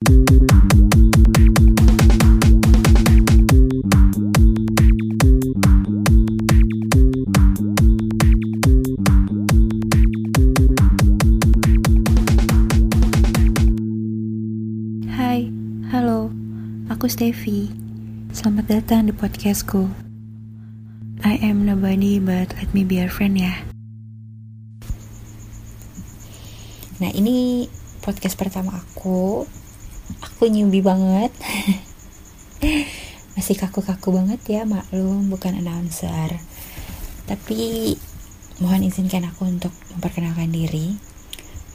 Hai, halo, aku Steffi. Selamat datang di podcastku. I am nobody but let me be your friend ya. Nah ini podcast pertama aku. Aku nyubi banget. Masih kaku-kaku banget ya maklum bukan announcer. Tapi mohon izinkan aku untuk memperkenalkan diri.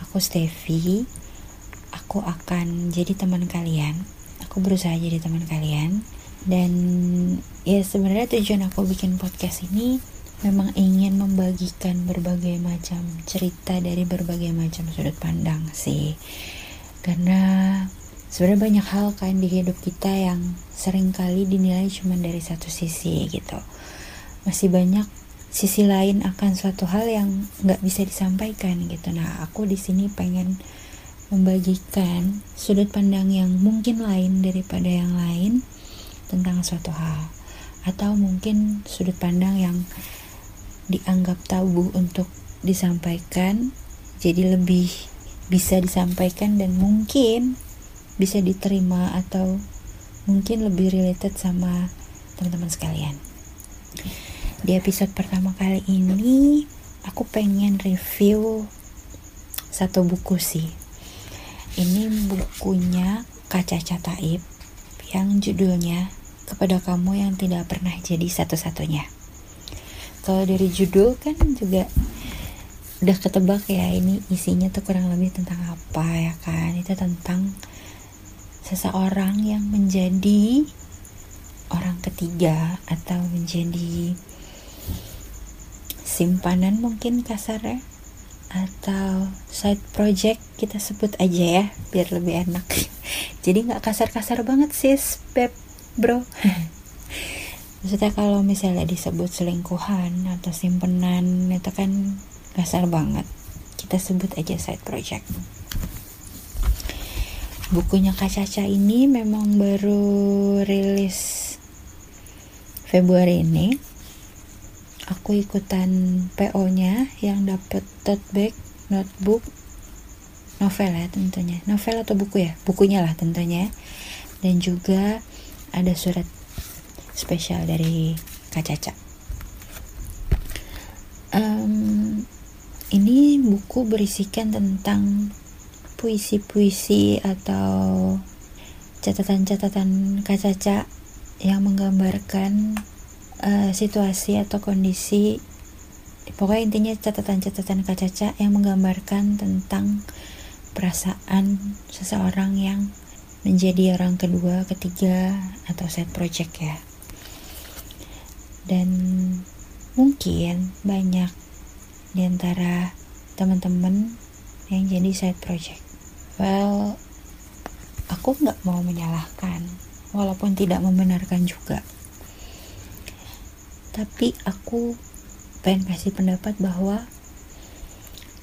Aku Steffi aku akan jadi teman kalian aku berusaha jadi teman kalian dan ya sebenarnya tujuan aku bikin podcast ini memang ingin membagikan berbagai macam cerita dari berbagai macam sudut pandang sih karena sebenarnya banyak hal kan di hidup kita yang sering kali dinilai cuma dari satu sisi gitu. Masih banyak sisi lain akan suatu hal yang nggak bisa disampaikan gitu. Nah aku di sini pengen membagikan sudut pandang yang mungkin lain daripada yang lain tentang suatu hal. Atau mungkin sudut pandang yang dianggap tabu untuk disampaikan jadi lebih bisa disampaikan dan mungkin bisa diterima atau mungkin lebih related sama teman-teman sekalian. Di episode pertama kali ini aku pengen review satu buku sih. Ini bukunya Kaca Cataib yang judulnya Kepada Kamu Yang Tidak Pernah Jadi Satu-Satunya. Kalau dari judul kan juga udah ketebak ya ini isinya tuh kurang lebih tentang apa ya kan? Itu tentang seseorang yang menjadi orang ketiga atau menjadi simpanan mungkin kasarnya atau side project kita sebut aja ya biar lebih enak. Jadi nggak kasar-kasar banget sis beb bro. Maksudnya kalau misalnya disebut selingkuhan atau simpenan itu kan kasar banget. Kita sebut aja side project bukunya Kak Caca ini memang baru rilis Februari ini. Aku ikutan PO nya yang dapat tote bag notebook novel ya tentunya. Novel atau buku ya? Bukunya lah tentunya. Dan juga ada surat spesial dari Kak Caca. Um, ini buku berisikan tentang puisi-puisi atau catatan-catatan Kak Caca yang menggambarkan uh, situasi atau kondisi pokoknya intinya catatan-catatan Kak Caca yang menggambarkan tentang perasaan seseorang yang menjadi orang kedua, ketiga atau set project ya. Dan mungkin banyak di antara teman-teman yang jadi side project. Well, aku nggak mau menyalahkan, walaupun tidak membenarkan juga. Tapi aku pengen kasih pendapat bahwa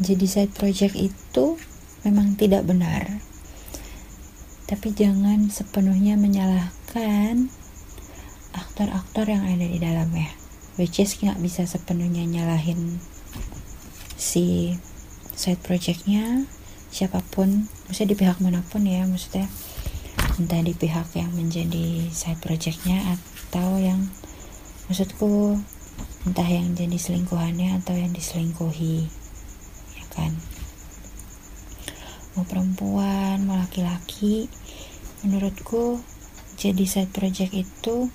jadi side project itu memang tidak benar. Tapi jangan sepenuhnya menyalahkan aktor-aktor yang ada di dalamnya which is nggak bisa sepenuhnya nyalahin si side projectnya siapa pun maksudnya di pihak mana pun ya maksudnya entah di pihak yang menjadi side projectnya atau yang maksudku entah yang jadi selingkuhannya atau yang diselingkuhi ya kan? Mau perempuan mau laki-laki menurutku jadi side project itu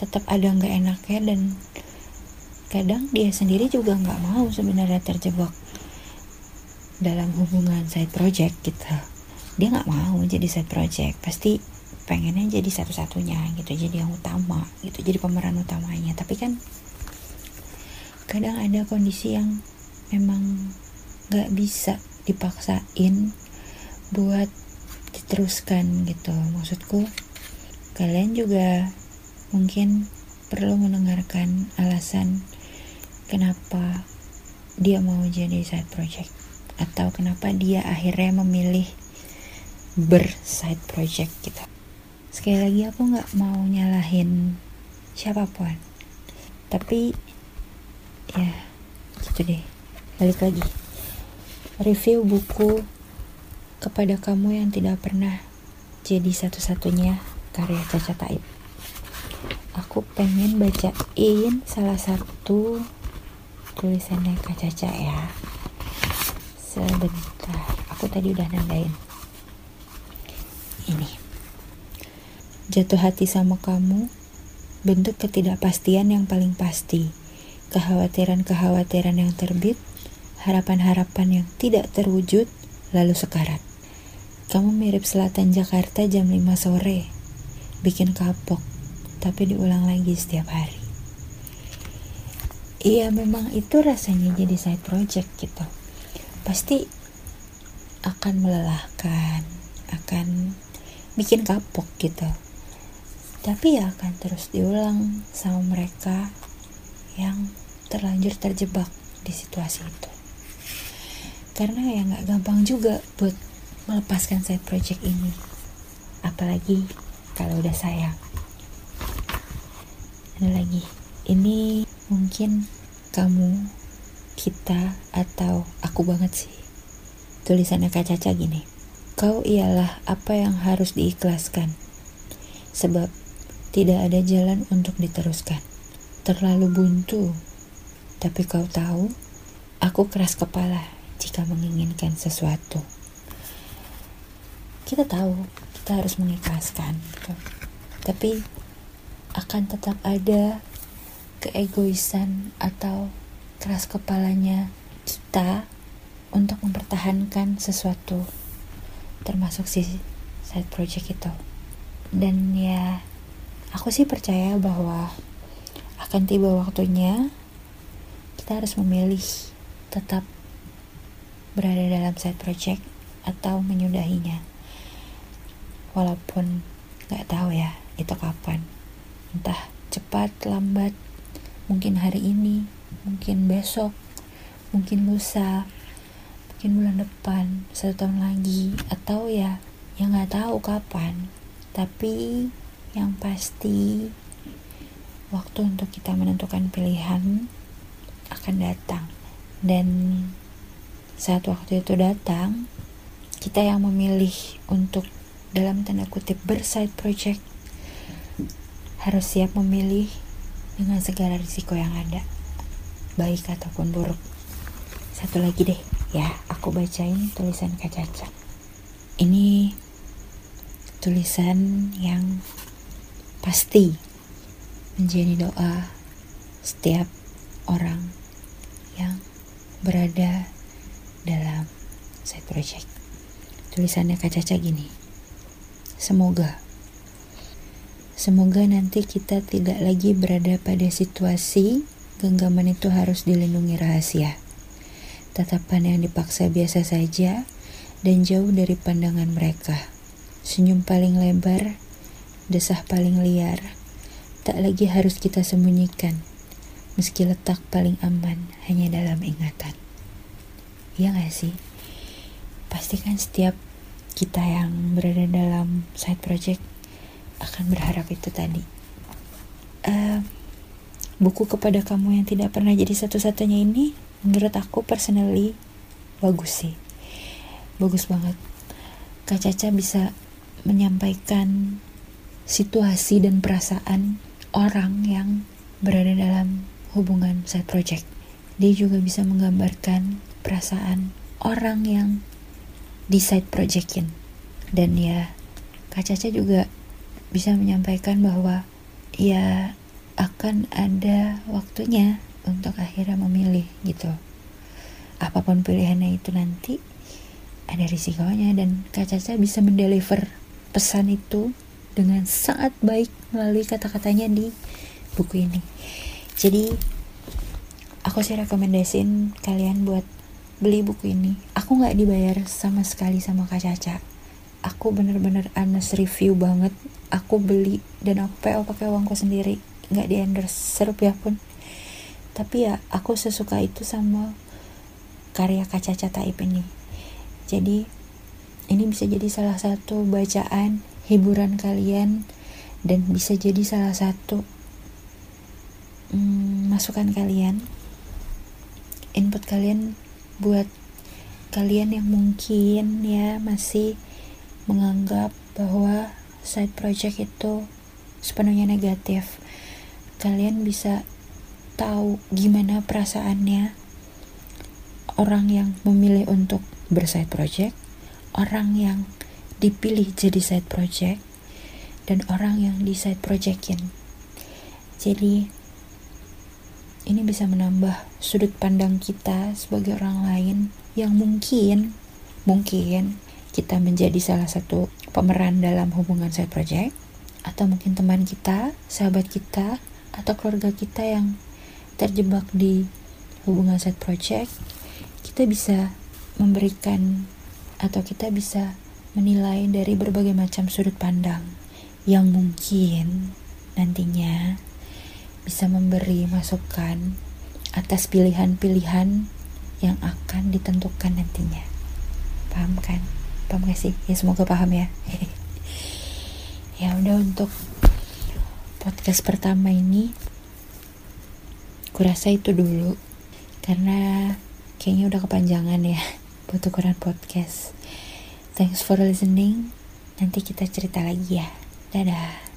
tetap ada nggak enaknya dan kadang dia sendiri juga nggak mau sebenarnya terjebak dalam hubungan side project gitu. Dia nggak mau jadi side project pasti pengennya jadi satu-satunya gitu jadi yang utama gitu jadi pemeran utamanya. Tapi kan kadang ada kondisi yang memang nggak bisa dipaksain buat diteruskan gitu. Maksudku kalian juga mungkin perlu mendengarkan alasan kenapa dia mau jadi side project atau kenapa dia akhirnya memilih berside project kita sekali lagi aku nggak mau nyalahin siapa pun. Tapi ya gitu deh. Balik lagi. Review buku kepada kamu yang tidak pernah jadi satu-satunya karya Caca Taib. Aku pengen bacain salah satu tulisannya Kak Caca ya sebentar aku tadi udah nandain. Ini. Jatuh hati sama kamu bentuk ketidakpastian yang paling pasti. Kekhawatiran-kekhawatiran yang terbit harapan-harapan yang tidak terwujud lalu sekarat. Kamu mirip selatan Jakarta jam 5 sore. Bikin kapok tapi diulang lagi setiap hari. Iya memang itu rasanya jadi side project gitu pasti akan melelahkan akan bikin kapok gitu. Tapi ya akan terus diulang sama mereka yang terlanjur terjebak di situasi itu. Karena ya nggak gampang juga buat melepaskan side project ini. Apalagi kalau udah sayang. Ada lagi. Ini mungkin kamu kita atau aku banget sih Tulisannya Kak Caca gini. Kau ialah apa yang harus diikhlaskan. Sebab tidak ada jalan untuk diteruskan. Terlalu buntu. Tapi kau tahu, aku keras kepala jika menginginkan sesuatu. Kita tahu, kita harus mengikhlaskan. Tapi akan tetap ada keegoisan atau keras kepalanya kita untuk mempertahankan sesuatu termasuk si side project itu. Dan ya aku sih percaya bahwa akan tiba waktunya kita harus memilih tetap berada dalam side project atau menyudahinya. Walaupun nggak tahu ya itu kapan. Entah cepat lambat mungkin hari ini mungkin besok mungkin lusa mungkin bulan depan satu tahun lagi atau ya yang nggak tahu kapan. Tapi yang pasti waktu untuk kita menentukan pilihan akan datang. Dan saat waktu itu datang kita yang memilih untuk dalam tanda kutip berside project harus siap memilih dengan segala risiko yang ada baik ataupun buruk. Satu lagi deh ya aku bacain tulisan Kak Caca. Ini tulisan yang pasti menjadi doa setiap orang yang berada dalam side project. Tulisannya Kak Caca gini semoga semoga nanti kita tidak lagi berada pada situasi genggaman itu harus dilindungi rahasia tatapan yang dipaksa biasa saja dan jauh dari pandangan mereka. Senyum paling lebar, desah paling liar, tak lagi harus kita sembunyikan, meski letak paling aman hanya dalam ingatan. Iya gak sih? Pastikan setiap kita yang berada dalam side project akan berharap itu tadi. Uh, buku kepada kamu yang tidak pernah jadi satu-satunya ini menurut aku personally bagus sih. Bagus banget. Kak Caca bisa menyampaikan situasi dan perasaan orang yang berada dalam hubungan side project. Dia juga bisa menggambarkan perasaan orang yang di side projectin. Dan ya Kak Caca juga bisa menyampaikan bahwa ya akan ada waktunya untuk akhirnya memilih gitu. Apa pun pilihannya itu nanti ada risikonya. Dan Kak Caca bisa mendeliver pesan itu dengan sangat baik melalui kata-katanya di buku ini. Jadi aku sih rekomendasiin kalian buat beli buku ini. Aku nggak dibayar sama sekali sama Kak Caca. Aku bener-bener honest review banget. Aku beli dan aku PO pakai uangku sendiri nggak di endorse serupiah pun. Tapi ya aku sesuka itu sama karya Kaca Taib ini. Jadi ini bisa jadi salah satu bacaan hiburan kalian dan bisa jadi salah satu hmm, masukan kalian input kalian buat kalian yang mungkin ya masih menganggap bahwa side project itu sepenuhnya negatif kalian bisa tahu gimana perasaannya? Orang yang memilih untuk berside project orang yang dipilih jadi side project dan orang yang di side projectin. Jadi ini bisa menambah sudut pandang kita sebagai orang lain yang mungkin mungkin kita menjadi salah satu pemeran dalam hubungan side project atau mungkin teman kita, sahabat kita atau keluarga kita yang terjebak di hubungan side project, kita bisa memberikan atau kita bisa menilai dari berbagai macam sudut pandang yang mungkin nantinya bisa memberi masukan atas pilihan-pilihan yang akan ditentukan nantinya. Paham kan? Paham gak sih? Ya semoga paham ya. ya udah untuk podcast pertama ini kurasa itu dulu karena kayaknya udah kepanjangan ya buat ukuran podcast. Thanks for listening. Nanti kita cerita lagi ya. Dadah.